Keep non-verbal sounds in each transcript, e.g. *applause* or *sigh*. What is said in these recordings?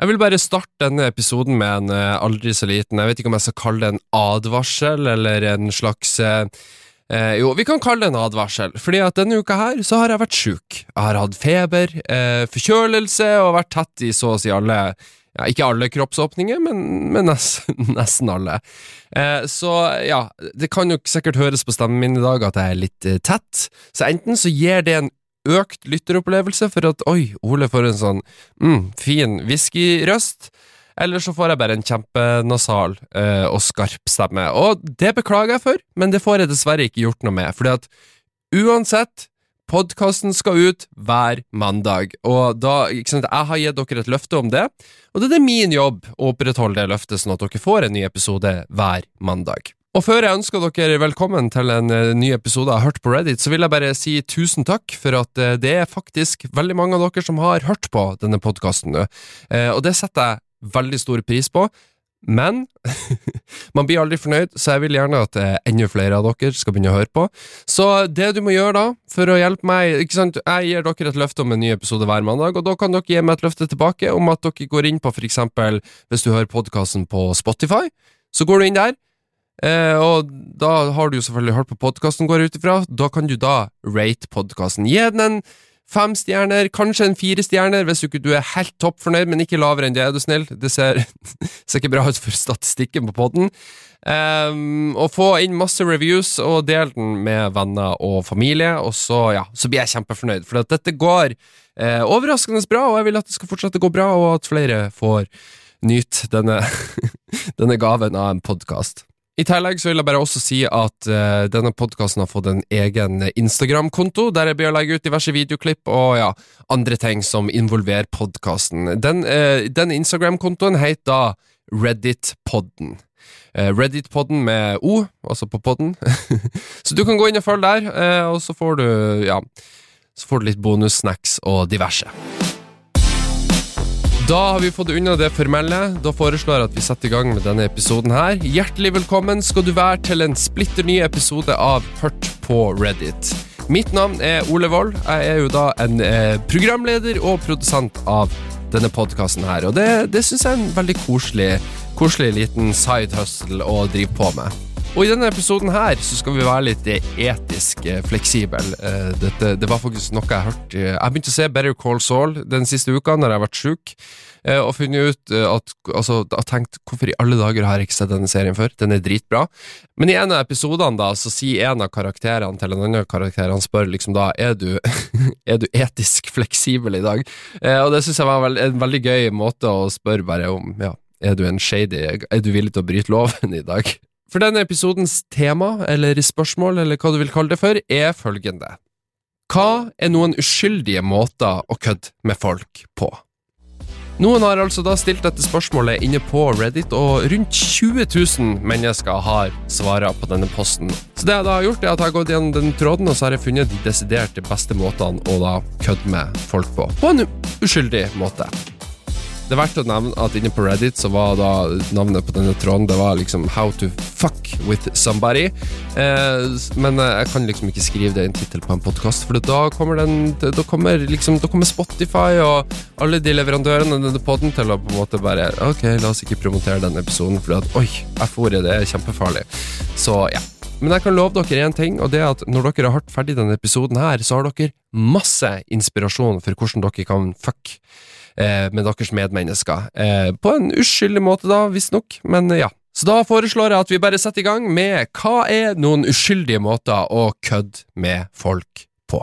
Jeg vil bare starte denne episoden med en eh, aldri så liten Jeg vet ikke om jeg skal kalle det en advarsel eller en slags eh, eh, Jo, vi kan kalle det en advarsel, fordi at denne uka her så har jeg vært sjuk. Jeg har hatt feber, eh, forkjølelse og vært tett i så å si alle ja, Ikke alle kroppsåpninger, men, men nesten, *laughs* nesten alle. Eh, så ja, det kan jo sikkert høres på stemmen min i dag at jeg er litt eh, tett, så enten så gir det en økt lytteropplevelse for at oi, Ole får en sånn mm, fin whiskyrøst. Eller så får jeg bare en kjempenasal eh, og skarp stemme. Og det beklager jeg for, men det får jeg dessverre ikke gjort noe med. Fordi at uansett, podkasten skal ut hver mandag. Og da, ikke sant, jeg har gitt dere et løfte om det, og det er min jobb å opprettholde det løftet, sånn at dere får en ny episode hver mandag. Og før jeg ønsker dere velkommen til en eh, ny episode av Hørt på Reddit, så vil jeg bare si tusen takk for at eh, det er faktisk veldig mange av dere som har hørt på denne podkasten nå, Eh, og det setter jeg veldig stor pris på. Men *laughs* man blir aldri fornøyd, så jeg vil gjerne at enda flere av dere skal begynne å høre på. Så det du må gjøre da, for å hjelpe meg ikke sant, Jeg gir dere et løfte om en ny episode hver mandag, og da kan dere gi meg et løfte tilbake om at dere går inn på eksempel, hvis du hører podkasten på Spotify, så går du inn der. Eh, og da har du jo selvfølgelig hørt på podkasten, går jeg ut ifra. Da kan du da rate podkasten. Gi den en fem stjerner, kanskje en fire stjerner, hvis du ikke du er helt topp fornøyd, men ikke lavere enn det, er du snill. Det ser, *laughs* ser ikke bra ut for statistikken på podden. Um, og få inn masse reviews, og del den med venner og familie, og så, ja, så blir jeg kjempefornøyd. For dette går eh, overraskende bra, og jeg vil at det skal fortsette å gå bra, og at flere får nyte denne, *laughs* denne gaven av en podkast. I tillegg så vil jeg bare også si at uh, denne podkasten har fått en egen Instagram-konto, der jeg blir å legge ut diverse videoklipp og ja, andre ting som involverer podkasten. Den, uh, den Instagram-kontoen heter da Reddit-podden. Uh, Reddit-podden med O, altså på podden. *laughs* så du kan gå inn og følge der, og så får du ja, så får du litt bonussnacks og diverse. Da har vi fått unna det formelle. Da foreslår jeg at vi setter i gang med denne episoden her. Hjertelig velkommen skal du være til en splitter ny episode av Hørt på Reddit. Mitt navn er Ole Wold. Jeg er jo da en eh, programleder og produsent av denne podkasten her, og det, det syns jeg er en veldig koselig, koselig liten side hustle å drive på med. Og i denne episoden her så skal vi være litt etisk fleksible. Dette, det var faktisk noe jeg hørte Jeg begynte å se Better Call Saul den siste uka når jeg har vært sjuk, og funnet ut at Altså, jeg har tenkt hvorfor i alle dager har jeg ikke sett denne serien før? Den er dritbra. Men i en av episodene da, så sier en av karakterene til en annen karakter, han spør liksom da er du, *laughs* er du etisk fleksibel i dag? Og det syns jeg var en veldig gøy måte å spørre bare om ja, er du en shady Er du villig til å bryte loven i dag? For denne episodens tema, eller spørsmål, eller hva du vil kalle det for, er følgende. Hva er noen uskyldige måter å kødde med folk på? Noen har altså da stilt dette spørsmålet inne på Reddit, og rundt 20 000 mennesker har svara på denne posten. Så det jeg da har gjort, er at jeg har gått gjennom den tråden, og så har jeg funnet de desidert beste måtene å da kødde med folk på. På en uskyldig måte. Det er verdt å nevne at inne på Reddit så var da navnet på denne tråden Det var liksom How to fuck with somebody. Eh, men jeg kan liksom ikke skrive det i en tittel på en podkast, for da kommer, den, da, kommer liksom, da kommer Spotify og alle de leverandørene denne poden til å på en måte bare Ok, la oss ikke promotere den episoden, for at oi, F-ordet, det er kjempefarlig. Så ja. Men jeg kan love dere én ting, og det er at når dere har hørt ferdig denne episoden her, så har dere masse inspirasjon for hvordan dere kan fuck eh, med deres medmennesker. Eh, på en uskyldig måte, da, visstnok, men ja. Så da foreslår jeg at vi bare setter i gang med hva er noen uskyldige måter å kødde med folk på.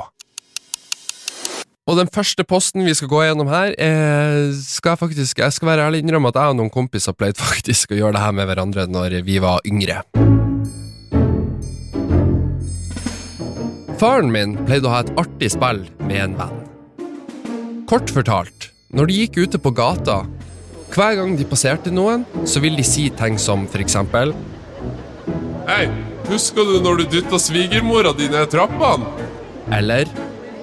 Og den første posten vi skal gå gjennom her, eh, skal jeg faktisk Jeg skal være ærlig innrømme at jeg og noen kompiser pleide *laughs* faktisk å gjøre det her med hverandre når vi var yngre. Faren min pleide å ha et artig spill med en venn. Kort fortalt, når de gikk ute på gata, hver gang de passerte noen, så ville de si ting som eksempel Hei, husker du når du dytta svigermora di ned trappene? Eller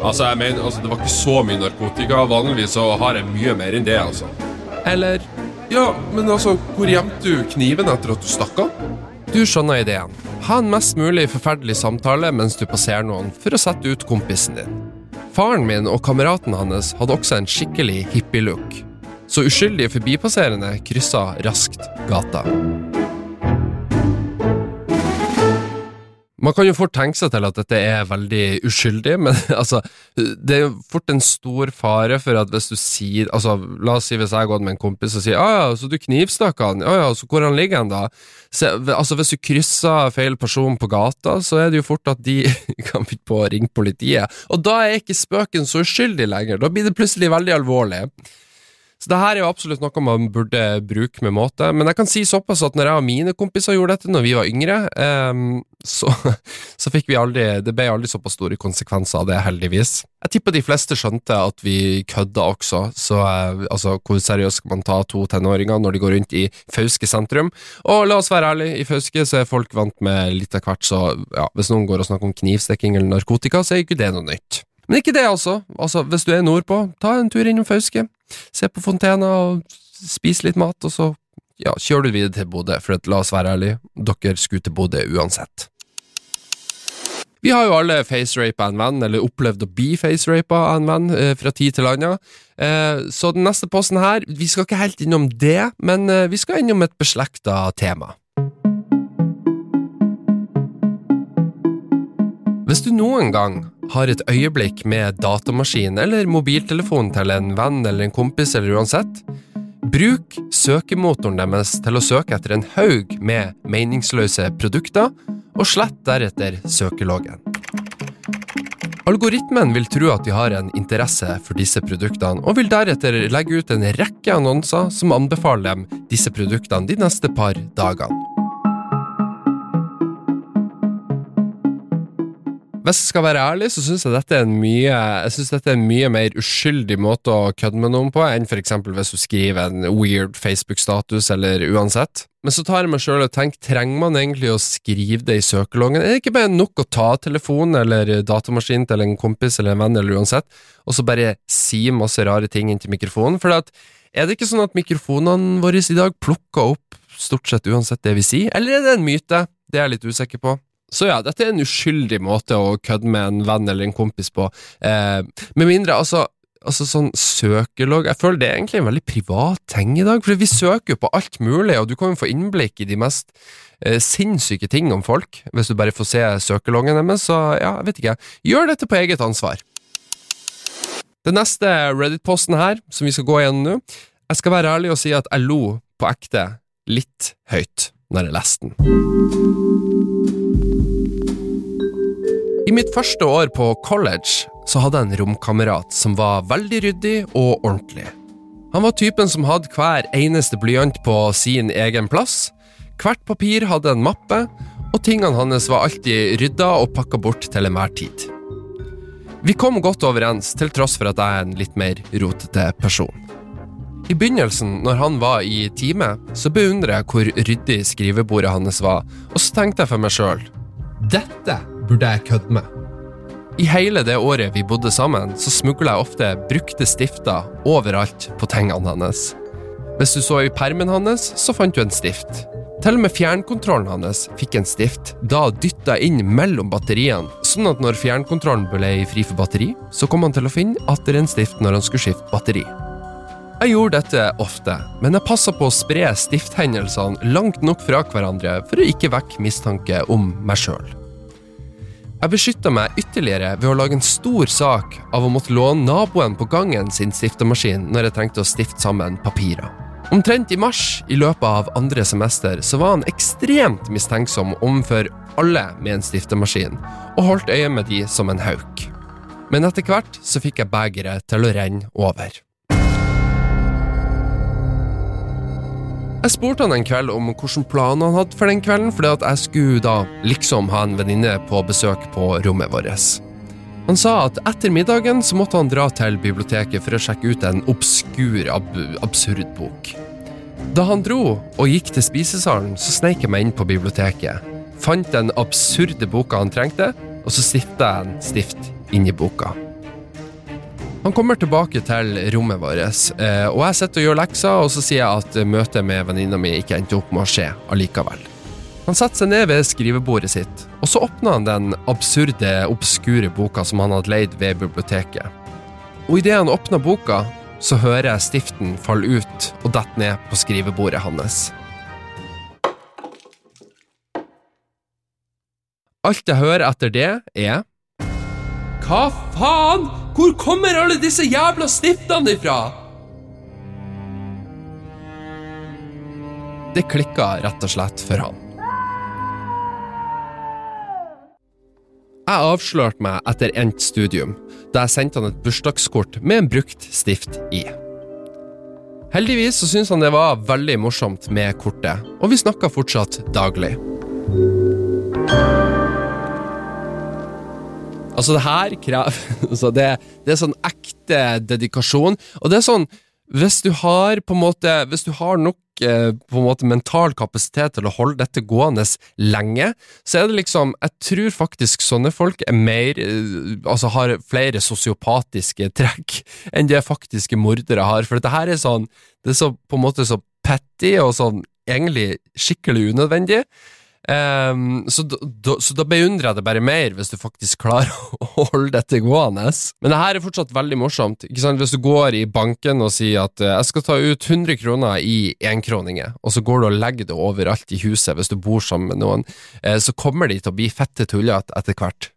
Altså, jeg mener, altså, det var ikke så mye narkotika. Vanligvis så har jeg mye mer enn det, altså. Eller Ja, men altså, hvor gjemte du kniven etter at du stakk av? Du skjønner ideen. Ha en mest mulig forferdelig samtale mens du passerer noen, for å sette ut kompisen din. Faren min og kameraten hans hadde også en skikkelig hippie-look. så uskyldige forbipasserende kryssa raskt gata. Man kan jo fort tenke seg til at dette er veldig uskyldig, men *laughs* altså, det er jo fort en stor fare for at hvis du sier altså, La oss si hvis jeg gått med en kompis og sier ah, ja, så du knivstakk han, ah, ja, så hvor han ligger han da? Så, altså, hvis du krysser feil person på gata, så er det jo fort at de *laughs* kan finne på å ringe politiet, og da er ikke spøken så uskyldig lenger, da blir det plutselig veldig alvorlig. Så det her er jo absolutt noe man burde bruke med måte, men jeg kan si såpass at når jeg og mine kompiser gjorde dette når vi var yngre, um, så, *laughs* så, fikk vi aldri Det ble aldri såpass store konsekvenser av det, heldigvis. Jeg tipper de fleste skjønte at vi kødda også, så uh, altså, hvor seriøst skal man ta to tenåringer når de går rundt i Fauske sentrum? Og la oss være ærlige, i Fauske så er folk vant med litt av hvert, så ja, hvis noen går og snakker om knivstikking eller narkotika, så er ikke det noe nytt. Men ikke det, altså. altså. Hvis du er nordpå, ta en tur innom Fauske. Se på fontena og spise litt mat, og så ja, kjører du videre til Bodø, for la oss være ærlige, dere skulle til Bodø uansett. Vi har jo alle facerapa en venn, eller opplevd å bli facerapa en venn eh, fra tid til annen. Eh, så den neste posten her, vi skal ikke helt innom det, men eh, vi skal innom et beslekta tema. Hvis du noen gang har et øyeblikk med datamaskin eller mobiltelefon til en venn eller en kompis eller uansett, bruk søkemotoren deres til å søke etter en haug med meningsløse produkter, og slett deretter søkeloggen. Algoritmen vil tro at de har en interesse for disse produktene, og vil deretter legge ut en rekke annonser som anbefaler dem disse produktene de neste par dagene. Hvis jeg skal være ærlig, så syns jeg dette er en mye Jeg synes dette er en mye mer uskyldig måte å kødde med noen på, enn eksempel hvis du skriver en weird Facebook-status, eller uansett. Men så tar jeg meg sjøl og tenker, trenger man egentlig å skrive det i søkelongen? Er det ikke bare nok å ta telefonen eller datamaskinen til en kompis eller en venn, eller uansett, og så bare si masse rare ting inn til mikrofonen? For er det ikke sånn at mikrofonene våre i dag plukker opp stort sett uansett det vi sier, eller er det en myte? Det er jeg litt usikker på. Så ja, dette er en uskyldig måte å kødde med en venn eller en kompis på. Eh, med mindre, altså Altså sånn søkelogg Jeg føler det er egentlig en veldig privat ting i dag, for vi søker jo på alt mulig, og du kan jo få innblikk i de mest eh, sinnssyke ting om folk, hvis du bare får se søkeloggen deres, så ja, jeg vet ikke. Gjør dette på eget ansvar. Den neste Reddit-posten her, som vi skal gå igjennom nå, jeg skal være ærlig og si at jeg lo på ekte litt høyt når jeg leste den. I mitt første år på college så hadde jeg en romkamerat som var veldig ryddig og ordentlig. Han var typen som hadde hver eneste blyant på sin egen plass. Hvert papir hadde en mappe, og tingene hans var alltid rydda og pakka bort til enhver tid. Vi kom godt overens, til tross for at jeg er en litt mer rotete person. I begynnelsen, når han var i time, så beundrer jeg hvor ryddig skrivebordet hans var, og så tenkte jeg for meg sjøl dette burde jeg kødde med. I hele det året vi bodde sammen, så smugla jeg ofte brukte stifter overalt på tingene hans. Hvis du så i permen hans, så fant du en stift. Til og med fjernkontrollen hans fikk en stift, da dytta inn mellom batteriene, sånn at når fjernkontrollen ble fri for batteri, så kom han til å finne atter en stift når han skulle skifte batteri. Jeg gjorde dette ofte, men jeg passa på å spre stifthendelsene langt nok fra hverandre for å ikke vekke mistanke om meg sjøl. Jeg beskytta meg ytterligere ved å lage en stor sak av å måtte låne naboen på gangen sin stiftemaskin når jeg trengte å stifte sammen papirer. Omtrent i mars i løpet av andre semester så var han ekstremt mistenksom overfor alle med en stiftemaskin, og holdt øye med de som en hauk. Men etter hvert så fikk jeg begeret til å renne over. Jeg spurte han en kveld om hvilke planer han hadde for den kvelden, fordi at jeg skulle da liksom ha en venninne på besøk på rommet vårt. Han sa at etter middagen så måtte han dra til biblioteket for å sjekke ut en obskur, ab absurd bok. Da han dro og gikk til spisesalen, så sneik jeg meg inn på biblioteket, fant den absurde boka han trengte, og så stifta jeg en stift inni boka. Han kommer tilbake til rommet vårt, eh, og jeg sitter og gjør lekser, og så sier jeg at møtet med venninna mi ikke endte opp med å skje allikevel. Han setter seg ned ved skrivebordet sitt, og så åpner han den absurde, obskure boka som han hadde leid ved biblioteket. Og idet han åpner boka, så hører jeg stiften falle ut og dette ned på skrivebordet hans. Alt jeg hører etter det, er Hva faen? Hvor kommer alle disse jævla stiftene ifra? Det klikka rett og slett for han. Jeg avslørte meg etter endt studium, da jeg sendte han et bursdagskort med en brukt stift i. Heldigvis så syntes han det var veldig morsomt med kortet, og vi snakka fortsatt daglig. Altså, det her krever *laughs* altså det, det er sånn ekte dedikasjon, og det er sånn Hvis du har på en måte Hvis du har nok eh, på en måte mental kapasitet til å holde dette gående lenge, så er det liksom Jeg tror faktisk sånne folk er mer eh, Altså har flere sosiopatiske *laughs* trekk enn det faktiske mordere har, for dette her er sånn Det er så på en måte så petty og sånn egentlig skikkelig unødvendig. Ehm, så, da- så da beundrer jeg det bare mer, hvis du faktisk klarer *laughs* å holde dette gående. Men det her er fortsatt veldig morsomt. Hvis du går i banken og sier at uh, jeg skal ta ut 100 kroner i enkroninger, og så går du og legger det overalt i huset hvis du bor sammen med noen, uh, så kommer de til å bli fette tullete etter hvert.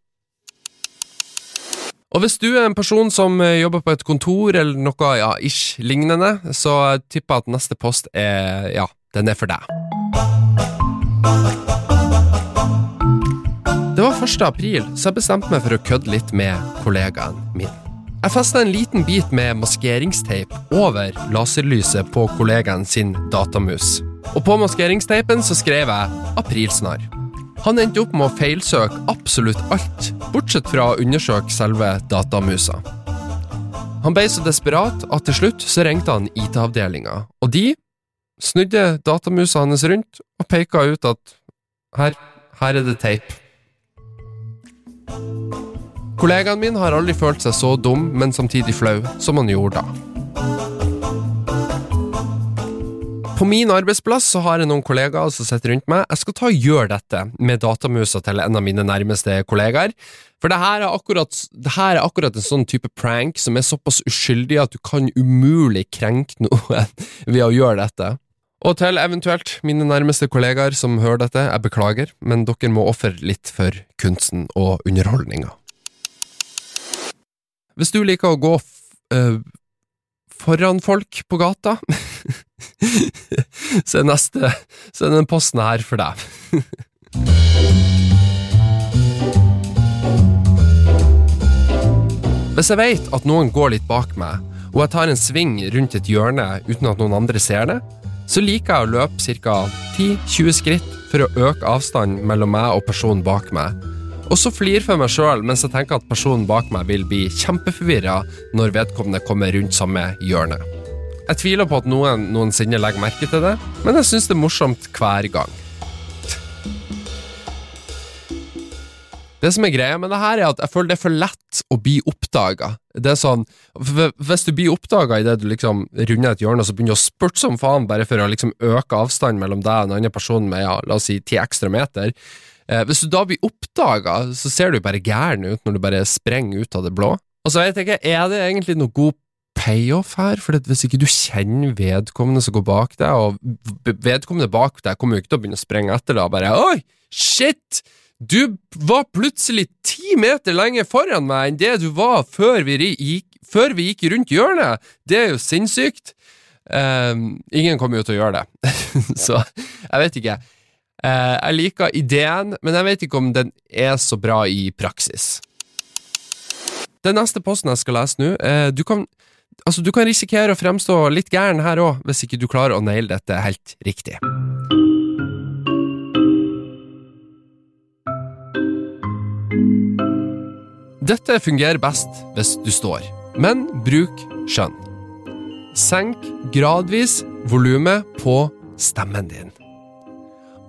Og hvis du er en person som eh, jobber på et kontor eller noe ja, ish lignende, så tipper jeg at neste post er ja, den er for deg. Det var 1. april, så jeg bestemte meg for å kødde litt med kollegaen min. Jeg festa en liten bit med maskeringsteip over laserlyset på kollegaen sin datamus. Og på maskeringsteipen så skrev jeg 'aprilsnarr'. Han endte opp med å feilsøke absolutt alt, bortsett fra å undersøke selve datamusa. Han ble så desperat at til slutt så ringte han IT-avdelinga, og de snudde datamusa hans rundt og peka ut at her, her er det teip. Kollegaen min har aldri følt seg så dum, men samtidig flau, som han gjorde da. På min arbeidsplass så har jeg noen kollegaer som sitter rundt meg. Jeg skal ta og gjøre dette med datamusa til en av mine nærmeste kollegaer. For det her, er akkurat, her er akkurat en sånn type prank som er såpass uskyldig at du kan umulig krenke noen ved å gjøre dette. Og til eventuelt mine nærmeste kollegaer som hører dette, jeg beklager, men dere må ofre litt for kunsten og underholdninga. Hvis du liker å gå øh, foran folk på gata, *laughs* så er neste Så er den posten her for deg. *laughs* Hvis jeg vet at noen går litt bak meg, og jeg tar en sving rundt et hjørne uten at noen andre ser det, så liker jeg å løpe ca. 10-20 skritt for å øke avstanden mellom meg og personen bak meg. Og så flir for meg sjøl mens jeg tenker at personen bak meg vil bli kjempeforvirra når vedkommende kommer rundt samme hjørne. Jeg tviler på at noen noensinne legger merke til det, men jeg syns det er morsomt hver gang. Det som er greia med det her, er at jeg føler det er for lett å bli oppdaga. Det er sånn, Hvis du blir oppdaga idet du liksom runder et hjørne og så begynner å spurte som faen bare for å liksom øke avstanden mellom deg og en annen person med ja, la oss si ti ekstra meter eh, Hvis du da blir oppdaga, så ser du bare gæren ut når du bare sprenger ut av det blå. Og så tenker jeg ikke, er det egentlig noe god payoff her? For hvis ikke du kjenner vedkommende som går bak deg, og vedkommende bak deg kommer jo ikke til å begynne å sprenge etter deg og bare Oi, shit! Du var plutselig ti meter lenger foran meg enn det du var før vi, gikk, før vi gikk rundt hjørnet. Det er jo sinnssykt. Um, ingen kommer jo til å gjøre det, *laughs* så jeg vet ikke. Uh, jeg liker ideen, men jeg vet ikke om den er så bra i praksis. Den neste posten jeg skal lese nå, uh, du kan Altså, du kan risikere å fremstå litt gæren her òg, hvis ikke du klarer å naile dette helt riktig. Dette fungerer best hvis du står, men bruk skjønn. Senk gradvis volumet på stemmen din.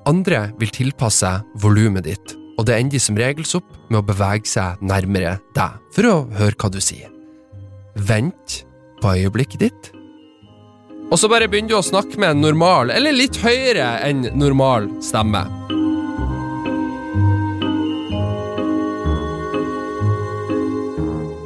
Andre vil tilpasse volumet ditt, og det ender som regel opp med å bevege seg nærmere deg for å høre hva du sier. Vent på øyeblikket ditt. Og så bare begynner du å snakke med en normal, eller litt høyere enn normal stemme.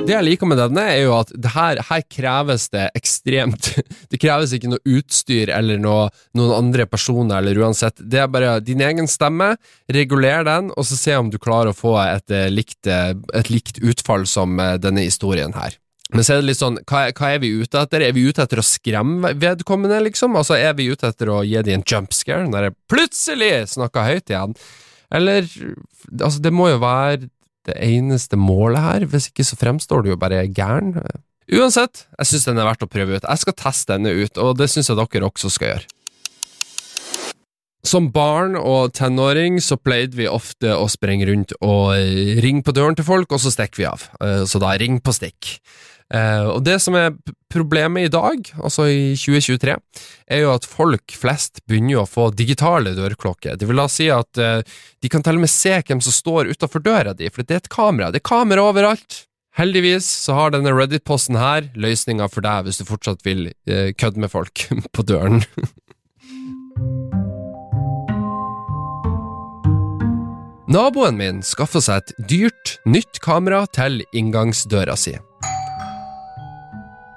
Det jeg liker med denne, er jo at her, her kreves det ekstremt *laughs* Det kreves ikke noe utstyr eller noe, noen andre personer, eller uansett. Det er bare din egen stemme. Reguler den, og så se om du klarer å få et eh, likt, eh, et likt utfall som eh, denne historien her. Men så er det litt sånn, hva, hva er vi ute etter? Er vi ute etter å skremme vedkommende, liksom? Altså, er vi ute etter å gi dem en jumpscare når jeg plutselig snakker høyt igjen? Eller Altså, det må jo være det eneste målet her, hvis ikke så fremstår du jo bare gæren. Uansett, jeg syns den er verdt å prøve ut. Jeg skal teste denne ut, og det syns jeg dere også skal gjøre. Som barn og tenåring så pleide vi ofte å sprenge rundt og ringe på døren til folk, og så stikker vi av. Eh, så da ring på stikk. Eh, og det som er problemet i dag, altså i 2023, er jo at folk flest begynner å få digitale dørklokker. Det vil da si at eh, de kan til og med se hvem som står utafor døra di, for det er et kamera. Det er kamera overalt. Heldigvis så har denne Reddit-posten her løsninga for deg hvis du fortsatt vil kødde med folk *laughs* på døren. Naboen min skaffa seg et dyrt, nytt kamera til inngangsdøra si.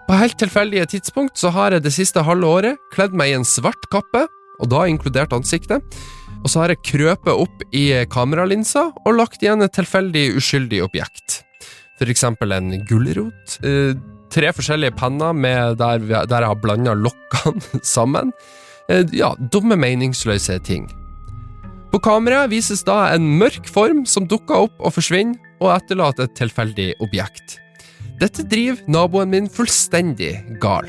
På helt tilfeldige tidspunkt så har jeg det siste halve året kledd meg i en svart kappe, og da inkludert ansiktet, og så har jeg krøpet opp i kameralinsa og lagt igjen et tilfeldig uskyldig objekt. For eksempel en gulrot, eh, tre forskjellige penner der, der, jeg har blanda lokkene *laughs* sammen. Eh, ja, dumme, meningsløse ting. På kameraet vises da en mørk form som dukker opp og forsvinner, og etterlater et tilfeldig objekt. Dette driver naboen min fullstendig gal.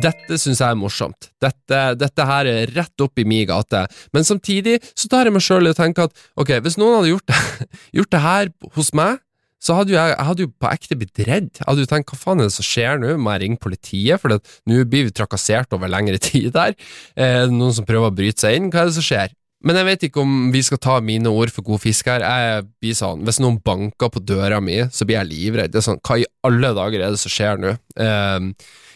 Dette syns jeg er morsomt. Dette, dette, her er rett opp i min gate. Men samtidig så tar jeg meg sjøl og tenker at ok, hvis noen hadde gjort det, *laughs* gjort det her hos meg, så hadde jo jeg, jeg hadde jo på ekte blitt redd. Jeg hadde jo tenkt hva faen er det som skjer nå, må jeg ringe politiet, for nå blir vi trakassert over lengre tid der. Eh, noen som prøver å bryte seg inn? Hva er det som skjer? Men jeg vet ikke om vi skal ta mine ord for god fisk her. Jeg blir sånn, Hvis noen banker på døra mi, så blir jeg livredd. Det er sånn, Hva i alle dager er det som skjer nå? Eh,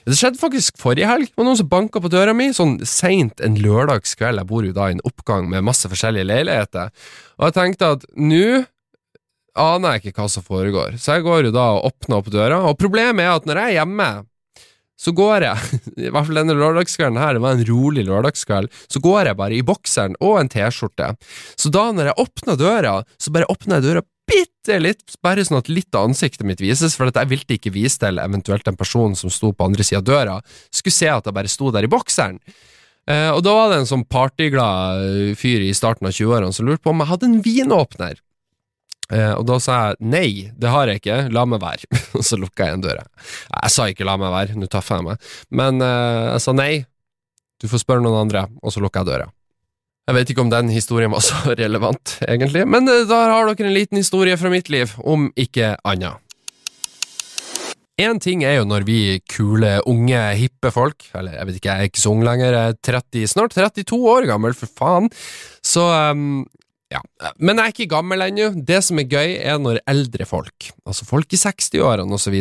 det skjedde faktisk forrige helg. Det var noen som banka på døra mi, sånn seint en lørdagskveld. Jeg bor jo da i en oppgang med masse forskjellige leiligheter. Og jeg tenkte at nå aner jeg ikke hva som foregår, så jeg går jo da og åpner opp døra. Og problemet er at når jeg er hjemme, så går jeg, *laughs* i hvert fall denne lørdagskvelden her, det var en rolig lørdagskveld, så går jeg bare i bokseren og en T-skjorte. Så da når jeg åpner døra, så bare åpner jeg døra bitte litt, bare sånn at litt av ansiktet mitt vises, for jeg ville ikke vise til eventuelt en person som sto på andre sida av døra, skulle se at jeg bare sto der i bokseren. Eh, og da var det en sånn partyglad fyr i starten av 20-årene som lurte på om jeg hadde en vinåpner. Eh, og da sa jeg nei, det har jeg ikke, la meg være. *laughs* og så lukka jeg igjen døra. Jeg sa ikke la meg være, nå taffer jeg meg, men eh, jeg sa nei, du får spørre noen andre, og så lukka jeg døra. Jeg vet ikke om den historien var så *laughs* relevant, egentlig, men eh, da har dere en liten historie fra mitt liv, om ikke annet. Én ting er jo når vi kule, unge, hippe folk, eller jeg vet ikke, jeg er ikke så ung lenger, jeg er 30, snart 32 år gammel, for faen, så um, ja, Men jeg er ikke gammel ennå. Det som er gøy, er når eldre folk, altså folk i 60-årene osv.,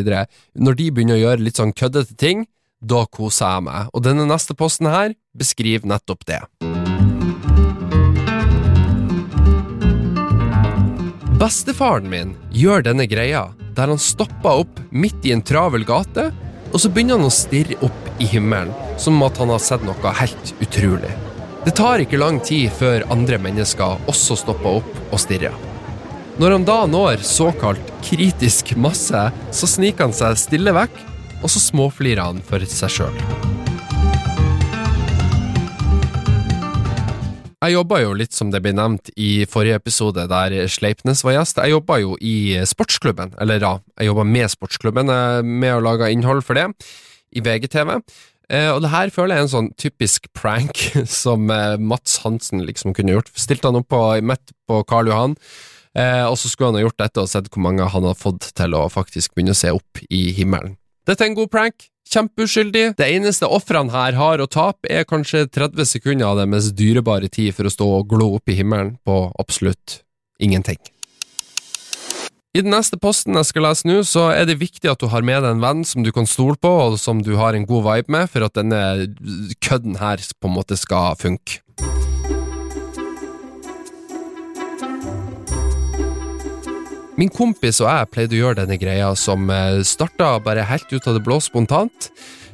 når de begynner å gjøre litt sånn køddete ting, da koser jeg meg. Og denne neste posten her beskriver nettopp det. Bestefaren min gjør denne greia der han stopper opp midt i en travel gate, og så begynner han å stirre opp i himmelen, som at han har sett noe helt utrolig. Det tar ikke lang tid før andre mennesker også stopper opp og stirrer. Når han da når såkalt kritisk masse, så sniker han seg stille vekk, og så småflirer han for seg sjøl. Jeg jobba jo litt som det ble nevnt i forrige episode, der Sleipnes var gjest. Jeg jobba jo i sportsklubben, eller ja, jeg jobba med sportsklubben, eh, med å lage innhold for det, i VGTV. Eh, og det her føler jeg er en sånn typisk prank *laughs* som eh, Mats Hansen liksom kunne gjort. Stilte han opp på, midt på Karl Johan, eh, og så skulle han ha gjort dette og sett hvor mange han har fått til å faktisk begynne å se opp i himmelen. Dette er en god prank. Kjempeuskyldig. Det eneste ofrene her har å tape, er kanskje 30 sekunder av deres dyrebare tid for å stå og glo opp i himmelen på absolutt ingenting. I den neste posten jeg skal lese nå, så er det viktig at du har med deg en venn som du kan stole på, og som du har en god vibe med, for at denne kødden her på en måte skal funke. Min kompis og jeg pleide å gjøre denne greia som eh, starta bare helt ut av det blå spontant,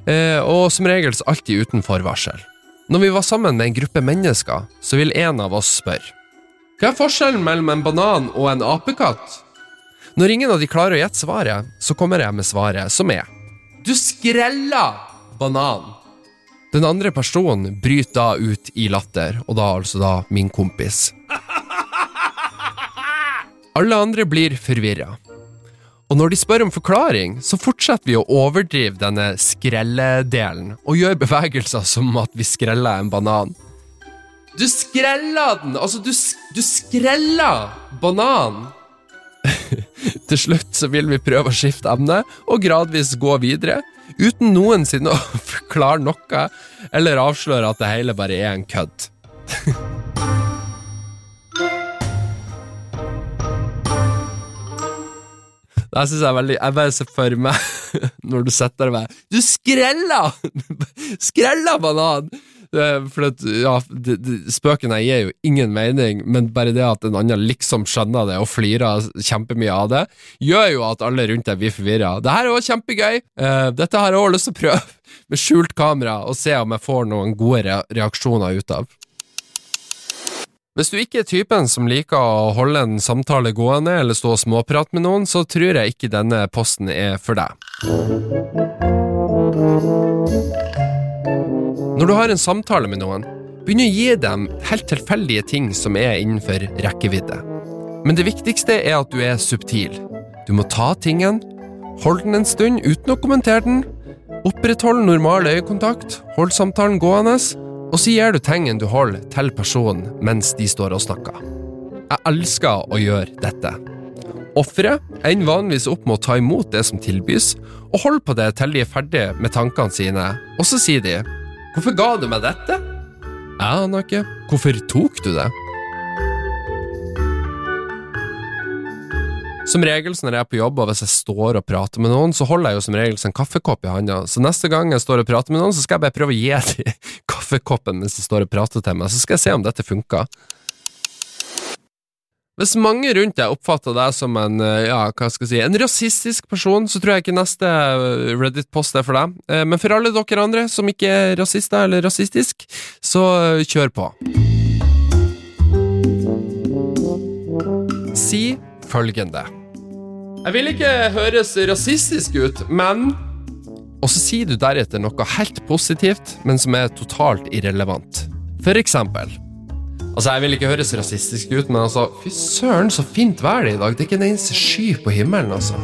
eh, og som regel alltid uten forvarsel. Når vi var sammen med en gruppe mennesker, så vil en av oss spørre Hva er forskjellen mellom en banan og en apekatt? Når ingen av de klarer å gjette svaret, så kommer jeg med svaret, som er Du skrella banan. Den andre personen bryter da ut i latter, og da altså da min kompis. Alle andre blir forvirra. Og når de spør om forklaring, så fortsetter vi å overdrive denne skrelledelen, og gjør bevegelser som at vi skreller en banan. Du skrella den! Altså, du, du skrella banan! *laughs* Til slutt så vil vi prøve å skifte emne, og gradvis gå videre, uten noensinne *laughs* å forklare noe, eller avsløre at det hele bare er en kødd. *laughs* Det syns jeg er veldig Jeg bare ser for meg når du sitter der med Du skrella! Skrella banan! For at, ja, det, det, spøkene gir jo ingen mening, men bare det at en annen liksom skjønner det og flirer kjempemye av det, gjør jo at alle rundt deg blir forvirra. Det her er òg kjempegøy. Uh, dette har jeg òg lyst til å prøve med skjult kamera og se om jeg får noen gode reaksjoner ut av. Hvis du ikke er typen som liker å holde en samtale gående eller stå og småprate med noen, så tror jeg ikke denne posten er for deg. Når du har en samtale med noen, begynn å gi dem helt tilfeldige ting som er innenfor rekkevidde. Men det viktigste er at du er subtil. Du må ta tingen, holde den en stund uten å kommentere den, opprettholde normal øyekontakt, hold samtalen gående, og så gir du tingen du holder til personen mens de står og snakker. Jeg elsker å gjøre dette. Offeret ender vanligvis opp med å ta imot det som tilbys, og holder på det til de er ferdige med tankene sine, og så sier de 'Hvorfor ga du meg dette?' Jeg aner ikke. Hvorfor tok du det? Som regel når jeg er på jobb og hvis jeg står og prater med noen, så holder jeg jo som regel en kaffekopp i handa. Så neste gang jeg står og prater med noen, så skal jeg bare prøve å gi dem *laughs* kaffekoppen mens de står og prater til meg, så skal jeg se om dette funker. Hvis mange rundt deg oppfatter deg som en eh, ja, hva skal jeg si, en rasistisk person, så tror jeg ikke neste eh, Reddit-post er for deg. Eh, men for alle dere andre som ikke er rasister eller rasistisk, så kjør på. Si følgende. Jeg vil ikke høres rasistisk ut, men Og så sier du deretter noe helt positivt, men som er totalt irrelevant. For eksempel Altså, Jeg vil ikke høres rasistisk ut, men altså Fy søren, så fint vær det i dag. Det er ikke en eneste sky på himmelen, altså.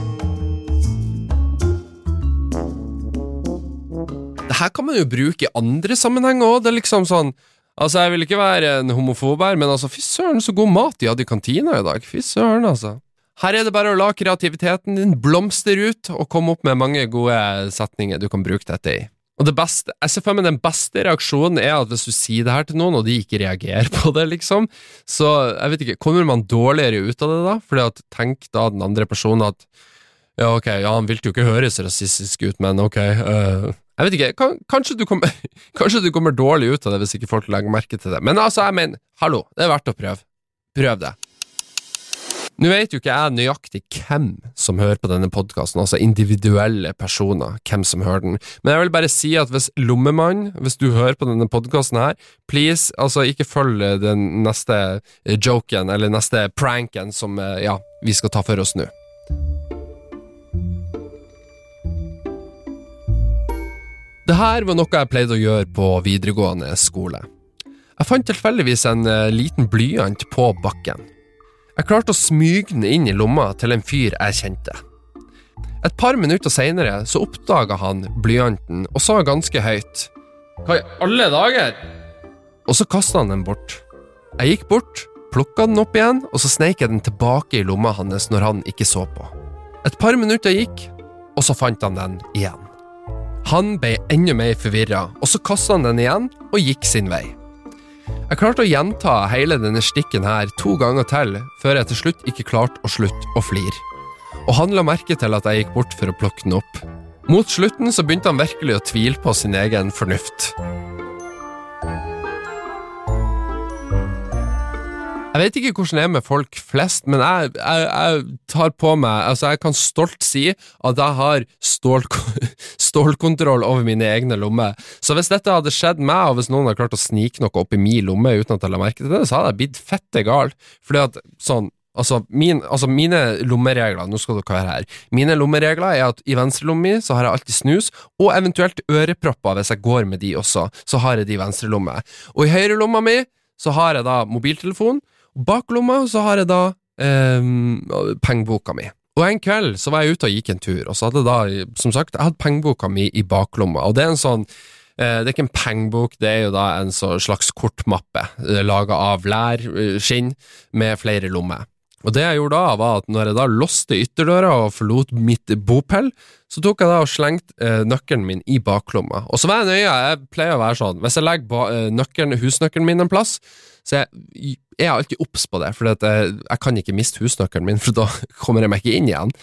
Det her kan man jo bruke i andre sammenhenger òg. Det er liksom sånn Altså, jeg vil ikke være en homofob her, men altså, fy søren, så god mat de hadde i kantina i dag. Fy søren, altså. Her er det bare å la kreativiteten din blomstre ut, og komme opp med mange gode setninger du kan bruke dette i. Og det beste, jeg ser for meg Den beste reaksjonen er at hvis du sier det her til noen, og de ikke reagerer på det, liksom, så jeg vet ikke, kommer man dårligere ut av det da? Fordi at tenk da den andre personen at ja, ok, ja, han vil jo ikke høres rasistisk ut, men ok uh, Jeg vet ikke, kan, kanskje, du kommer, *laughs* kanskje du kommer dårlig ut av det hvis ikke folk legger merke til det. Men altså, jeg mener, hallo, det er verdt å prøve. Prøv det. Nå vet jo ikke jeg nøyaktig hvem som hører på denne podkasten, altså individuelle personer, hvem som hører den, men jeg vil bare si at hvis Lommemann, hvis du hører på denne podkasten her, please, altså ikke følg den neste joken, eller neste pranken som, eh, ja, vi skal ta for oss nå. Det her var noe jeg pleide å gjøre på videregående skole. Jeg fant tilfeldigvis en eh, liten blyant på bakken. Jeg klarte å smyge den inn i lomma til en fyr jeg kjente. Et par minutter seinere så oppdaga han blyanten og sa ganske høyt Hva i alle dager? Og så kasta han den bort. Jeg gikk bort, plukka den opp igjen, og så sneik jeg den tilbake i lomma hans når han ikke så på. Et par minutter gikk, og så fant han den igjen. Han ble enda mer forvirra, og så kasta han den igjen og gikk sin vei. Jeg klarte å gjenta hele denne stikken her to ganger til, før jeg til slutt ikke klarte å slutte å flire. Og han la merke til at jeg gikk bort for å plukke den opp. Mot slutten så begynte han virkelig å tvile på sin egen fornuft. Jeg vet ikke hvordan det er med folk flest, men jeg, jeg, jeg tar på meg Altså, jeg kan stolt si at jeg har stål, *laughs* stålkontroll over mine egne lommer. Så hvis dette hadde skjedd meg, og hvis noen hadde klart å snike noe opp i min lomme uten at jeg la merke til det, så hadde jeg blitt fette gal. Fordi at sånn Altså, min, altså, mine lommeregler Nå skal dere høre her. Mine lommeregler er at i venstrelomma mi så har jeg alltid snus, og eventuelt ørepropper hvis jeg går med de også. Så har jeg de i venstrelomme. Og i høyrelomma mi så har jeg da mobiltelefon, Baklomma så har jeg da eh, pengeboka mi. Og en kveld så var jeg ute og gikk en tur, og så hadde da, som sagt, jeg hadde pengeboka mi i baklomma, og det er en sånn eh, det er ikke en pengebok, det er jo da en slags kortmappe eh, laga av lær, skinn, med flere lommer. Og det jeg gjorde da, var at når jeg da låste ytterdøra og forlot mitt bopel, så tok jeg da og slengte eh, nøkkelen min i baklomma. Og så var jeg nøye, jeg pleier å være sånn, hvis jeg legger eh, nøkkelen, husnøkkelen min en plass, så jeg, jeg er alltid obs på det, for jeg, jeg, kan ikke miste husnøkkelen min, for da *laughs* kommer jeg meg ikke inn igjen.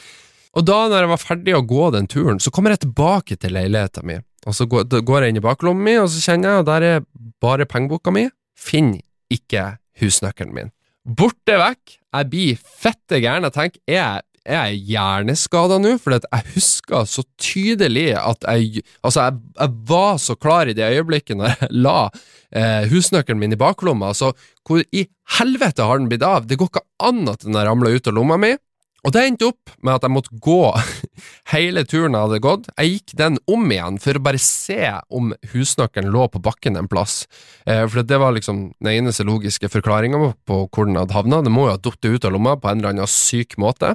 Og da når jeg var ferdig å gå den turen, så kommer jeg tilbake til leiligheta mi, og så går, går jeg inn i baklomma mi, og så kjenner jeg, og der er bare pengeboka mi, finner ikke husnøkkelen min. Borte vekk, jeg blir fette gæren. Jeg tenker, er jeg, er jeg hjerneskada nå? For jeg husker så tydelig at jeg Altså, jeg, jeg, var så klar i det øyeblikket når jeg la eh, husnøkkelen min i baklomma. Altså, hvor i helvete har den blitt av? Det går ikke an at den har ramla ut av lomma mi. Og det endte opp med at jeg måtte gå *laughs* hele turen jeg hadde gått. Jeg gikk den om igjen for å bare se om husnøkkelen lå på bakken en plass. Eh, for det var liksom den eneste logiske forklaringa på hvor den hadde havna. Det må jo ha falt ut av lomma på en eller annen syk måte.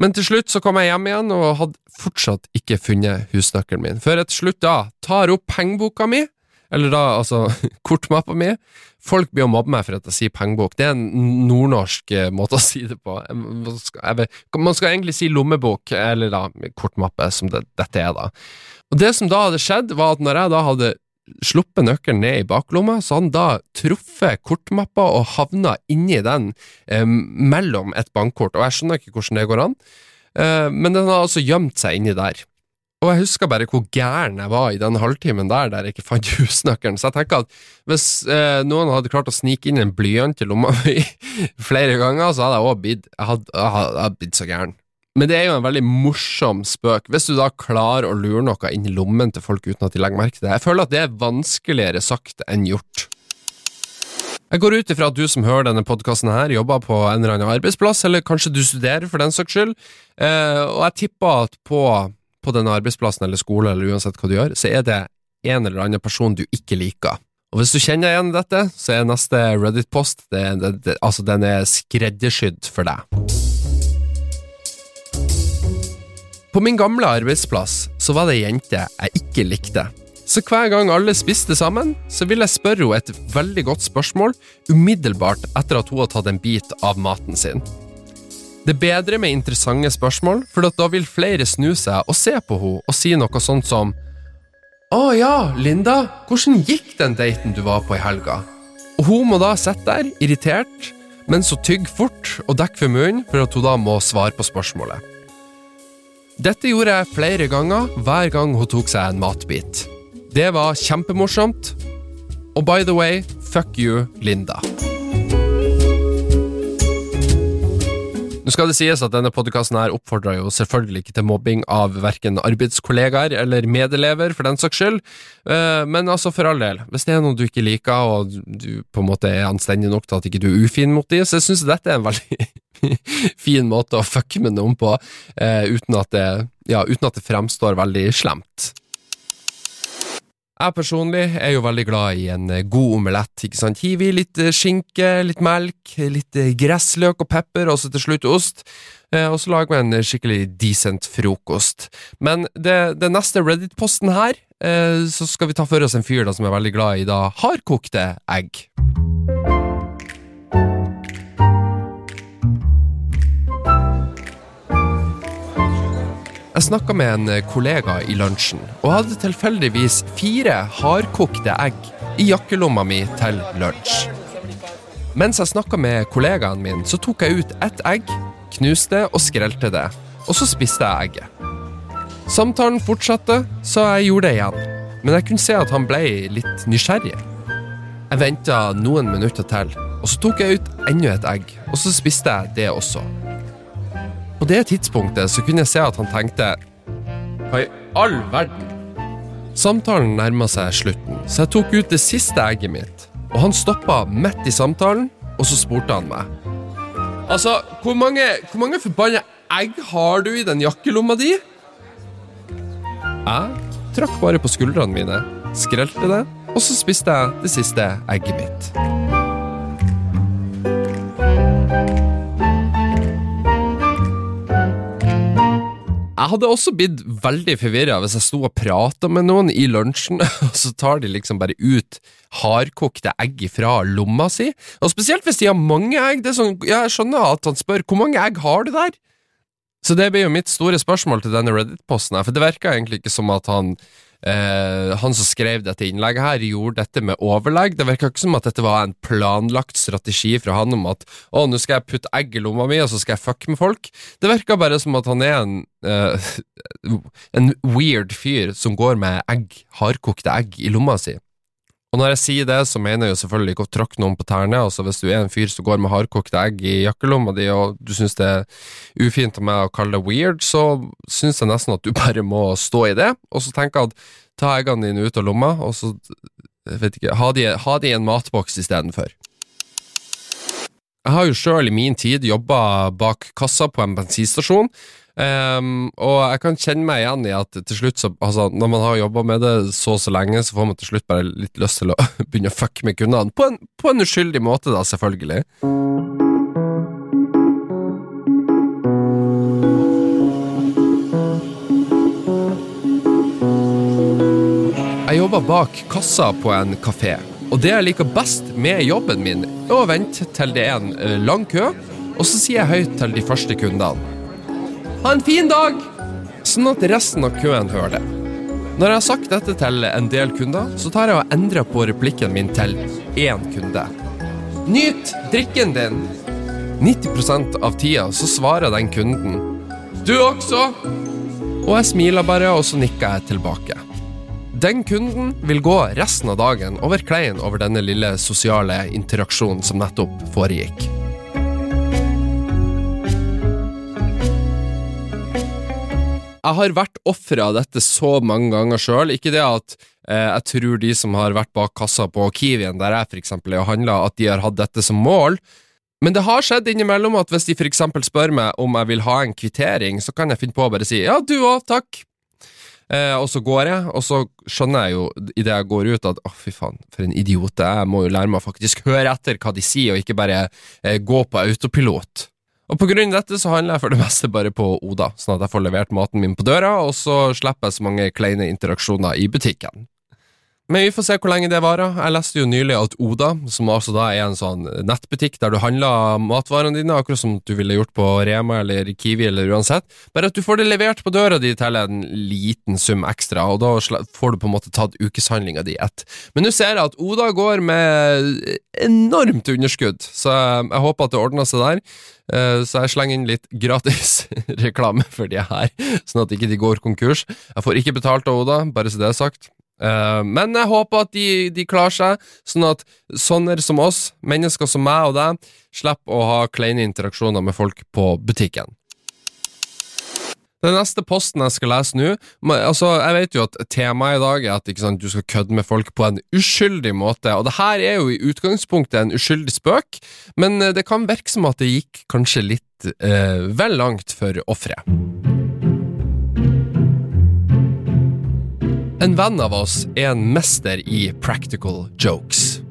Men til slutt så kom jeg hjem igjen og hadde fortsatt ikke funnet husnøkkelen min. Før jeg til slutt da tar opp pengeboka mi eller da altså *laughs* kortmappa mi. Folk blir å mobbe meg for at jeg sier pengebok. Det er en nordnorsk eh, måte å si det på. Man skal egentlig si lommebok, eller da kortmappe, som det, dette er, da. Og Det som da hadde skjedd, var at når jeg da hadde sluppet nøkkelen ned i baklomma, så han da truffet kortmappa og havna inni den eh, mellom et bankkort, og jeg skjønner ikke hvordan det går an, eh, men den har altså gjemt seg inni der. Og jeg husker bare hvor gæren jeg var i den halvtimen der der jeg ikke fant *laughs* husnøkkelen. Så jeg tenker at hvis eh, noen hadde klart å snike inn en blyant i lomma mi *laughs* flere ganger, så hadde jeg òg blitt så gæren. Men det er jo en veldig morsom spøk, hvis du da klarer å lure noe inn i lommen til folk uten at de legger merke til det. Jeg føler at det er vanskeligere sagt enn gjort. Jeg går ut ifra at du som hører denne podkasten her, jobber på en eller annen arbeidsplass, eller kanskje du studerer for den saks skyld, eh, og jeg tipper at på på denne arbeidsplassen eller skole eller uansett hva du gjør, så er det en eller annen person du ikke liker. Og hvis du kjenner igjen dette, så er neste Reddit-post altså den er skreddersydd for deg. På min gamle arbeidsplass så var det ei jente jeg ikke likte. Så hver gang alle spiste sammen, så ville jeg spørre henne et veldig godt spørsmål umiddelbart etter at hun hadde tatt en bit av maten sin. Det er bedre med interessante spørsmål, for da vil flere snu seg og se på henne og si noe sånt som Å ja, Linda, hvordan gikk den daten du var på i helga? Og hun må da sitte der, irritert, mens hun tygger fort og dekker for munnen for at hun da må svare på spørsmålet. Dette gjorde jeg flere ganger hver gang hun tok seg en matbit. Det var kjempemorsomt. Og by the way, fuck you, Linda. Nå skal det sies at denne podkasten oppfordrer jo selvfølgelig ikke til mobbing av verken arbeidskollegaer eller medelever, for den saks skyld, eh, men altså for all del, hvis det er noe du ikke liker, og du på en måte er anstendig nok til at ikke du er ufin mot dem, så jeg dette er en veldig *laughs* fin måte å fucke med noen på, eh, uten at det, ja, uten at det fremstår veldig slemt. Jeg personlig er jo veldig glad i en eh, god omelett. ikke sant? Hiv i litt eh, skinke, litt melk, litt eh, gressløk og pepper, og så til slutt ost. Og så lager vi en skikkelig decent frokost. Men det, det neste Reddit-posten her, så skal vi ta for oss en fyr da som er veldig glad i da hardkokte egg. Jeg snakka med en eh, kollega i lunsjen, og hadde tilfeldigvis fire hardkokte egg i jakkelomma mi til lunsj. Mens jeg snakka med kollegaen min, så tok jeg ut ett egg, knuste og skrelte det, og så spiste jeg egget. Samtalen fortsatte, så jeg gjorde det igjen, men jeg kunne se at han ble litt nysgjerrig. Jeg venta noen minutter til, og så tok jeg ut enda et egg, og så spiste jeg det også. På det tidspunktet så kunne jeg se at han tenkte Hva i all verden? Samtalen nærma seg slutten, så jeg tok ut det siste egget mitt. Og han stoppa midt i samtalen, og så spurte han meg. Altså, hvor mange, hvor mange forbanna egg har du i den jakkelomma di? Jeg trakk bare på skuldrene mine, skrelte det, og så spiste jeg det siste egget mitt. Jeg hadde også blitt veldig forvirra hvis jeg sto og prata med noen i lunsjen, *laughs* og så tar de liksom bare ut hardkokte egg fra lomma si. Og spesielt hvis de har mange egg. Det er sånn, jeg skjønner at han spør hvor mange egg har du der? Så det blir jo mitt store spørsmål til denne Reddit-posten, her, for det virka egentlig ikke som at han eh, han som skrev dette innlegget, her gjorde dette med overlegg. Det virka ikke som at dette var en planlagt strategi fra han om at å, nå skal jeg putte egg i lomma mi, og så skal jeg fucke med folk. Det virka bare som at han er en eh, *laughs* en weird fyr som går med egg, hardkokte egg i lomma si. Og når jeg sier det, så mener jeg jo selvfølgelig ikke å tråkke noen på tærne. Altså Hvis du er en fyr som går med hardkokte egg i jakkelomma di, og du syns det er ufint av meg å kalle det weird, så syns jeg nesten at du *laughs* bare må stå i det, og så tenke at ta eggene dine ut av lomma, og så vet ikke, ha de, ha de i en matboks istedenfor. Jeg har jo sjøl i min tid jobba bak kassa på en bensinstasjon, Um, og jeg kan kjenne meg igjen i at til slutt så, altså, når man har jobba med det så og så lenge, så får man til slutt bare litt lyst til å *laughs* begynne å fucke med kundene. På en, på en uskyldig måte, da, selvfølgelig. Jeg jobber bak kassa på en kafé, og det jeg liker best med jobben min, er å vente til det er en eh, lang kø, og så sier jeg høyt til de første kundene ha en fin dag! Sånn at resten av køen hører det. Når jeg har sagt dette til en del kunder, så tar jeg og endrer på replikken min til én kunde. Nyt drikken din! 90% av tida så svarer den kunden Du også! Og jeg smiler bare, og så nikker jeg tilbake. Den kunden vil gå resten av dagen over klein over denne lille sosiale interaksjonen som nettopp foregikk. Jeg har vært offer av dette så mange ganger sjøl. Ikke det at eh, jeg tror de som har vært bak kassa på Kiwien, der jeg eksempel er og handler, at de har hatt dette som mål. Men det har skjedd innimellom at hvis de eksempel spør meg om jeg vil ha en kvittering, så kan jeg finne på å bare si ja, du òg, takk. Eh, og så går jeg, og så skjønner jeg jo idet jeg går ut at å, oh, fy faen, for en idiot jeg må jo lære meg å faktisk høre etter hva de sier, og ikke bare eh, gå på autopilot. Og på grunn av dette så handler jeg for det meste bare på Oda, sånn at jeg får levert maten min på døra, og så slipper jeg så mange kleine interaksjoner i butikken. Men vi får se hvor lenge det varer. Jeg leste jo nylig at Oda, som altså da er en sånn nettbutikk der du handler matvarene dine, akkurat som du ville gjort på Rema eller Kiwi eller uansett, bare at du får det levert på døra di til en liten sum ekstra, og da får du på en måte tatt ukeshandlinga di ett. Men nå ser jeg at Oda går med enormt underskudd, så jeg håper at det ordner seg der. Eh, så jeg slenger inn litt gratis *laughs* reklame for de her, sånn at ikke de går konkurs. Jeg får ikke betalt av Oda, bare så det er sagt. Uh, men jeg håper at de, de, klarer seg, sånn at sånne som oss, mennesker som meg og deg, slipper å ha kleine interaksjoner med folk på butikken. Den neste posten jeg skal lese nå altså Jeg vet jo at temaet i dag er at sant, du skal kødde med folk på en uskyldig måte, og det her er jo i utgangspunktet en uskyldig spøk, men eh, det kan virke som at det gikk kanskje litt eh, vel langt for offeret. En venn av oss er en mester i practical jokes.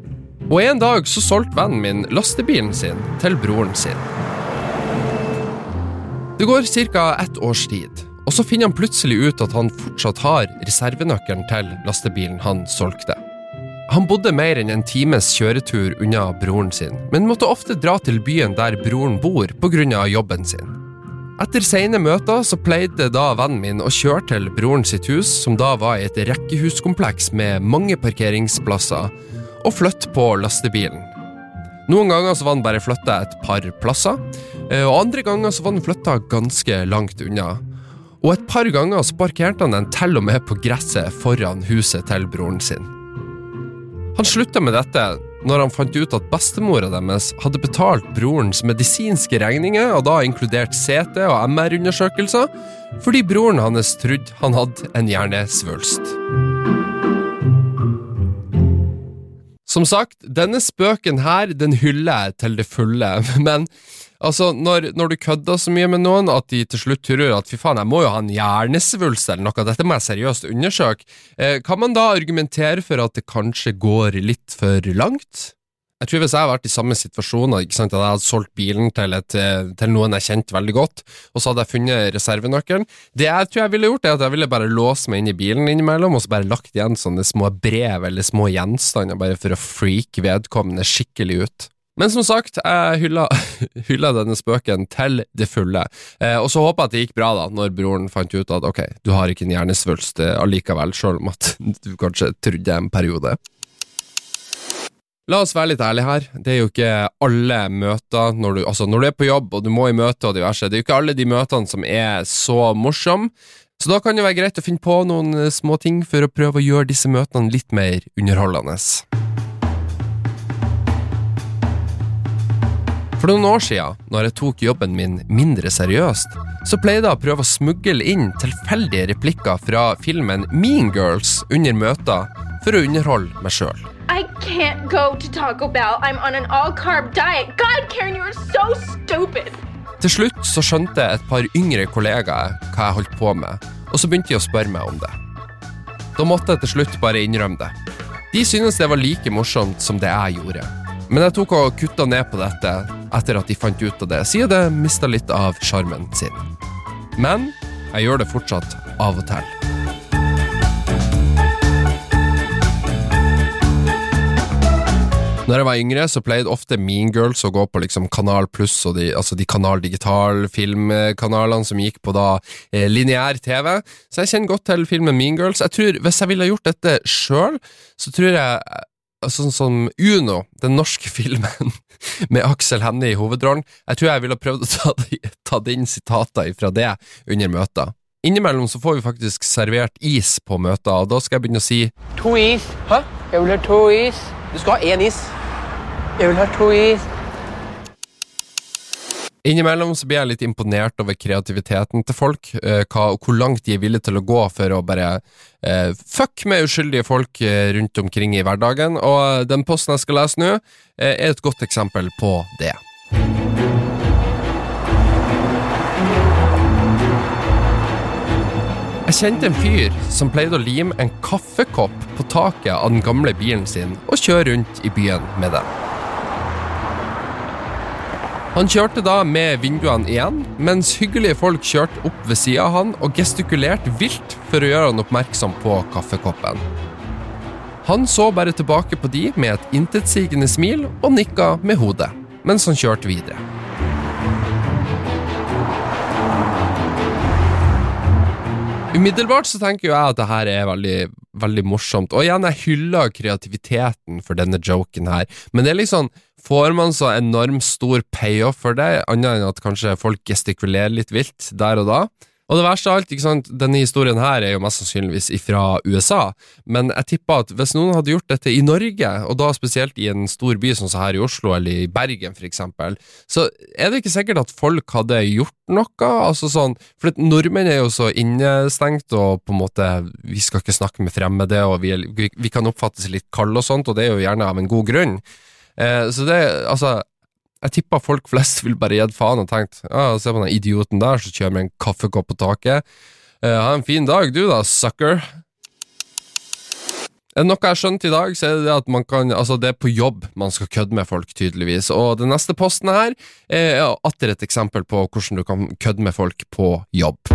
Og en dag så solgte vennen min lastebilen sin til broren sin. Det går ca. ett års tid, og så finner han plutselig ut at han fortsatt har reservenøkkelen til lastebilen han solgte. Han bodde mer enn en times kjøretur unna broren sin, men måtte ofte dra til byen der broren bor pga. jobben sin. Etter sene møter så pleide da vennen min å kjøre til broren sitt hus, som da var i et rekkehuskompleks med mange parkeringsplasser, og flytte på lastebilen. Noen ganger så var han bare flytta et par plasser, eh, og andre ganger så var han flytta ganske langt unna. Og et par ganger så parkerte han den til og med på gresset foran huset til broren sin. Han slutta med dette når han fant ut at bestemora deres hadde betalt brorens medisinske regninger, og da inkludert CT og MR-undersøkelser, fordi broren hans trodde han hadde en hjernesvulst. Som sagt, denne spøken her, den hyller jeg til det fulle, *laughs* men altså, når, når du kødder så mye med noen at de til slutt tror at fy faen, jeg må jo ha en hjernesvulst eller noe, dette må jeg seriøst undersøke, eh, kan man da argumentere for at det kanskje går litt for langt? Jeg tror Hvis jeg hadde vært i samme situasjon, at jeg hadde solgt bilen til, et, til noen jeg kjente veldig godt, og så hadde jeg funnet reservenøkkelen Det jeg tror jeg ville gjort, er at jeg ville bare låst meg inn i bilen innimellom, og så bare lagt igjen sånne små brev eller små gjenstander, bare for å freake vedkommende skikkelig ut. Men som sagt, jeg hylla, *laughs* hylla denne spøken til det fulle. Eh, og så håper jeg at det gikk bra da, når broren fant ut at ok, du har ikke en hjernesvulst eh, allikevel, sjøl om at *laughs* du kanskje trodde en periode. La oss være litt ærlige her. Det er jo ikke alle møter når du, altså når du er på jobb og du må i møte og diverse. Det er jo ikke alle de møtene som er så morsomme. Så da kan det være greit å finne på noen eh, små ting for å prøve å gjøre disse møtene litt mer underholdende. For noen år siden, når jeg tok jobben min mindre seriøst, så pleide jeg å prøve å smugle inn tilfeldige replikker fra filmen Mean Girls under møter for å underholde meg sjøl. I can't go to Taco Bell. I'm on an all carb diet. God, Karen, you are so stupid. Til slutt så skjønte et par yngre kollegaer hva jeg holdt på med, og så begynte de å spørre meg om det. Da måtte jeg til slutt bare innrømme det. De syntes det var like morsomt som det jeg gjorde. Men jeg tok og kutta ned på dette etter at de fant ut av det, siden det mista litt av sjarmen sin. Men jeg gjør det fortsatt av og til. Når jeg var yngre, så pleide ofte Mean Girls å gå på liksom Kanal Pluss og de, altså de Kanal Digital-filmkanalene som gikk på da eh, lineær TV. Så jeg kjenner godt til filmen Mean Girls. Jeg tror, Hvis jeg ville gjort dette sjøl, så tror jeg Sånn som Uno, den norske *laughs* filmen med Aksel Hennie i hovedrollen, jeg tror jeg ville prøvd å ta, ta inn sitater fra det under møter. Innimellom så får vi faktisk servert is på møter, og da skal jeg begynne å si To is. Hæ? Jeg vil ha to is. Du skal ha én is. Jeg vil ha to is. Innimellom så blir jeg litt imponert over kreativiteten til folk, eh, hva, hvor langt de er villige til å gå for å bare eh, fuck med uskyldige folk eh, rundt omkring i hverdagen, og den posten jeg skal lese nå, eh, er et godt eksempel på det. Jeg kjente en fyr som pleide å lime en kaffekopp på taket av den gamle bilen sin og kjøre rundt i byen med den. Han kjørte da med vinduene igjen, mens hyggelige folk kjørte opp ved sida av han og gestikulerte vilt for å gjøre han oppmerksom på kaffekoppen. Han så bare tilbake på de med et intetsigende smil og nikka med hodet, mens han kjørte videre. Umiddelbart så tenker jo jeg at det her er veldig, veldig morsomt. Og igjen, jeg hyller kreativiteten for denne joken her, men det er liksom Får man så enormt stor payoff for det, annet enn at kanskje folk gestikulerer litt vilt der og da? Og det verste av alt, ikke sant, denne historien her er jo mest sannsynligvis fra USA, men jeg tipper at hvis noen hadde gjort dette i Norge, og da spesielt i en stor by som her i Oslo eller i Bergen eksempel, så er det ikke sikkert at folk hadde gjort noe, altså sånn, for nordmenn er jo så innestengt og på en måte, vi skal ikke snakke med fremmede, og vi, vi, vi kan oppfattes litt kalde og sånt, og det er jo gjerne av en god grunn. Eh, så det, altså jeg tipper folk flest vil bare gitt faen og tenkt ja, se på den idioten der som kjører med en kaffekopp på taket. Eh, ha en fin dag, du da, sucker. Er noe jeg har skjønt i dag, så er det at man kan, altså det er på jobb man skal kødde med folk, tydeligvis. Og den neste posten her er atter et eksempel på hvordan du kan kødde med folk på jobb.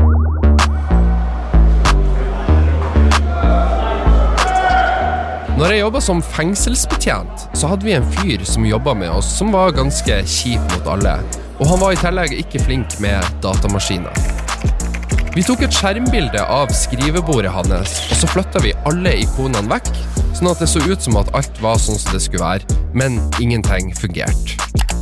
Når jeg jobba som fengselsbetjent, så hadde vi en fyr som jobba med oss, som var ganske kjip mot alle. Og han var i tillegg ikke flink med datamaskiner. Vi tok et skjermbilde av skrivebordet hans, og så flytta vi alle ikonene vekk, sånn at det så ut som at alt var sånn som det skulle være, men ingenting fungerte.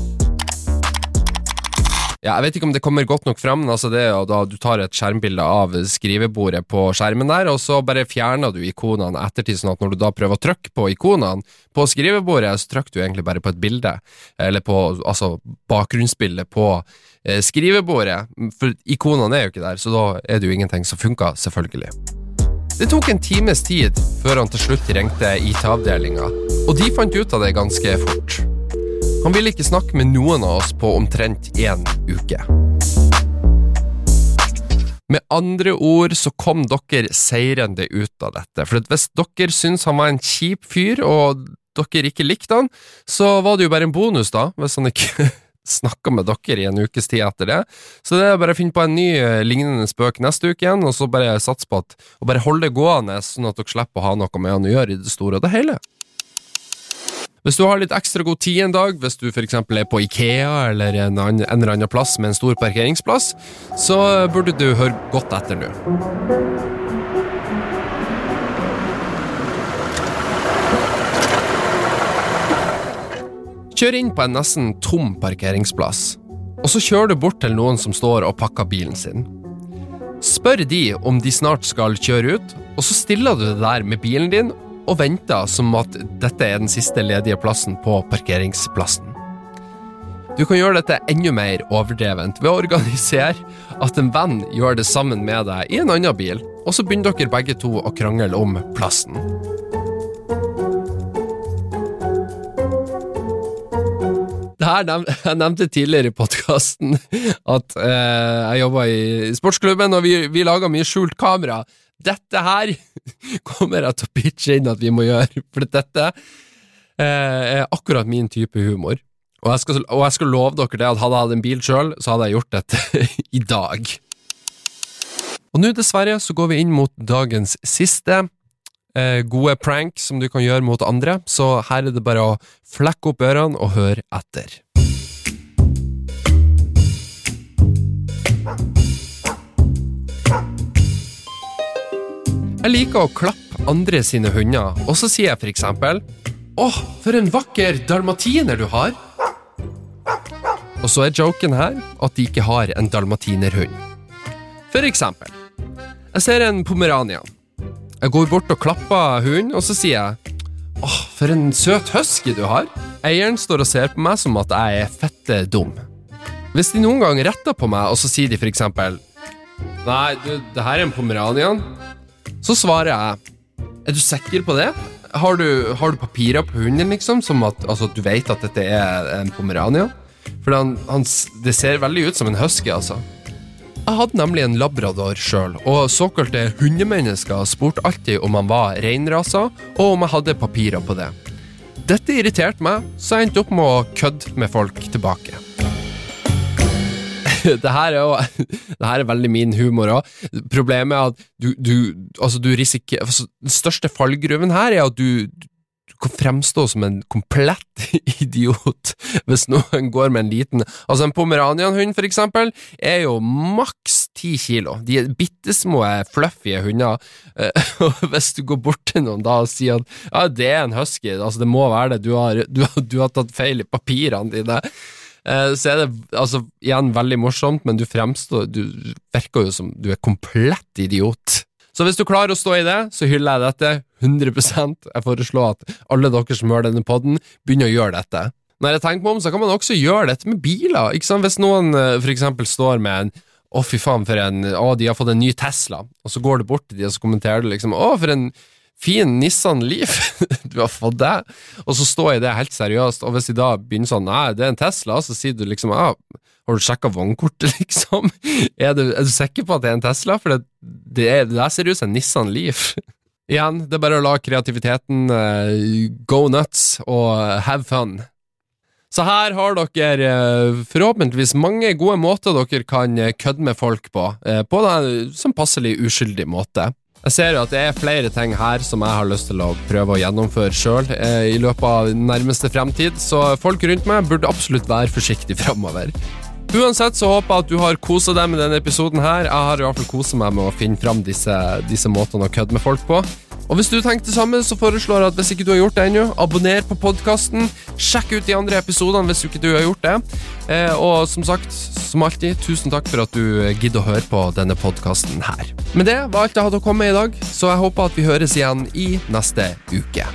Ja, Jeg vet ikke om det kommer godt nok frem, men altså det er da du tar et skjermbilde av skrivebordet på skjermen der, og så bare fjerner du ikonene ettertid, sånn at når du da prøver å trykke på ikonene på skrivebordet, så trykker du egentlig bare på et bilde, eller på altså bakgrunnsbildet på eh, skrivebordet, for ikonene er jo ikke der, så da er det jo ingenting som funker, selvfølgelig. Det tok en times tid før han til slutt ringte IT-avdelinga, og de fant ut av det ganske fort. Han ville ikke snakke med noen av oss på omtrent én uke. Med andre ord så kom dere seirende ut av dette, for hvis dere syns han var en kjip fyr, og dere ikke likte han, så var det jo bare en bonus, da, hvis han ikke *laughs* snakka med dere i en ukes tid etter det. Så det er bare å finne på en ny eh, lignende spøk neste uke igjen, og så bare satse på at, og bare holde det gående, sånn at dere slipper å ha noe med han å gjøre i det store og det hele. Hvis du har litt ekstra god tid en dag, hvis du f.eks. er på Ikea eller en, annen, en eller annen plass med en stor parkeringsplass, så burde du høre godt etter nå. Kjør inn på en nesten tom parkeringsplass, og så kjører du bort til noen som står og pakker bilen sin. Spør de om de snart skal kjøre ut, og så stiller du deg der med bilen din og venter som at dette er den siste ledige plassen på parkeringsplassen. Du kan gjøre dette enda mer overdrevent ved å organisere at en venn gjør det sammen med deg i en annen bil, og så begynner dere begge to å krangle om plassen. Det her nev jeg nevnte tidligere i podkasten at eh, jeg jobba i sportsklubben, og vi, vi laga mye skjult kamera. Dette her *laughs* kommer jeg til å pitche inn at vi må gjøre, for dette eh, er akkurat min type humor. Og jeg, skal, og jeg skal love dere det at hadde jeg hatt en bil sjøl, så hadde jeg gjort dette *laughs* i dag. Og nå, dessverre, så går vi inn mot dagens siste eh, gode prank som du kan gjøre mot andre, så her er det bare å flekke opp ørene og høre etter. Jeg liker å klappe andre sine hunder, og så sier jeg eksempel Åh, for en vakker dalmatiner du har! Og så er joken her at de ikke har en dalmatinerhund. For eksempel, jeg ser en pomeranian. Jeg går bort og klapper hunden, og så sier jeg Åh, for en søt husky du har! Eieren står og ser på meg som at jeg er fette dum. Hvis de noen gang retter på meg, og så sier de for eksempel Nei, du, det her er en pomeranian. Så svarer jeg Er du sikker på det? Har du, har du papirer på hunden, liksom? Som at altså, du vet at dette er en pomerania? For han, han, det ser veldig ut som en husky, altså. Jeg hadde nemlig en labrador sjøl, og såkalte hundemennesker spurte alltid om han var reinrasa, og om jeg hadde papirer på det. Dette irriterte meg, så jeg endte opp med å kødde med folk tilbake. *laughs* det her er jo *laughs* Det her er veldig min humor òg. Problemet er at du, du Altså, du risikerer altså, Den største fallgruven her er at du, du kan fremstå som en komplett *laughs* idiot hvis noen går med en liten Altså, en pomeranianhund, for eksempel, er jo maks ti kilo. De er bitte små, fluffy hunder. Eh, og hvis du går bort til noen da og sier at ja, det er en husky, altså det må være det, du har, du, du har tatt feil i papirene dine Eh, så er det altså, igjen veldig morsomt, men du fremstår Du virker jo som du er komplett idiot. Så hvis du klarer å stå i det, så hyller jeg dette 100 Jeg foreslår at alle dere som hører denne podden, begynner å gjøre dette. Når jeg tenker meg om, så kan man også gjøre dette med biler. Ikke sant? Hvis noen eh, for eksempel står med en å, fy faen, for en Å, de har fått en ny Tesla, og så går du bort til de og så kommenterer du liksom Å, for en fin Nissan Leaf *laughs* du har fått deg, og så står jeg det helt seriøst, og hvis de da begynner sånn nei, det er en Tesla, så sier du liksom ja, har du sjekka vognkortet, *laughs* liksom? Er du, er du, sikker på at det er en Tesla? For det, det, er, det der ser ut som en Nissan Leaf. *laughs* Igjen, det er bare å la kreativiteten uh, go nuts og have fun. Så her har dere uh, forhåpentligvis mange gode måter dere kan uh, kødde med folk på, på en sånn passelig uskyldig måte. Jeg ser jo at det er flere ting her som jeg har lyst til å prøve å gjennomføre sjøl eh, i løpet av nærmeste fremtid, så folk rundt meg burde absolutt være forsiktige *laughs* framover. Uansett så håper jeg at du har kosa deg med denne episoden her. Jeg har i hvert fall kosa meg med å finne fram disse, disse måtene å kødde med folk på. Og hvis du tenker det samme, så foreslår jeg at hvis ikke du har gjort det ennå, abonner på podkasten. Sjekk ut de andre episodene hvis ikke du har gjort det. Eh, og som sagt, som alltid, tusen takk for at du gidder å høre på denne podkasten her. Men det var alt jeg hadde å komme med i dag, så jeg håper at vi høres igjen i neste uke.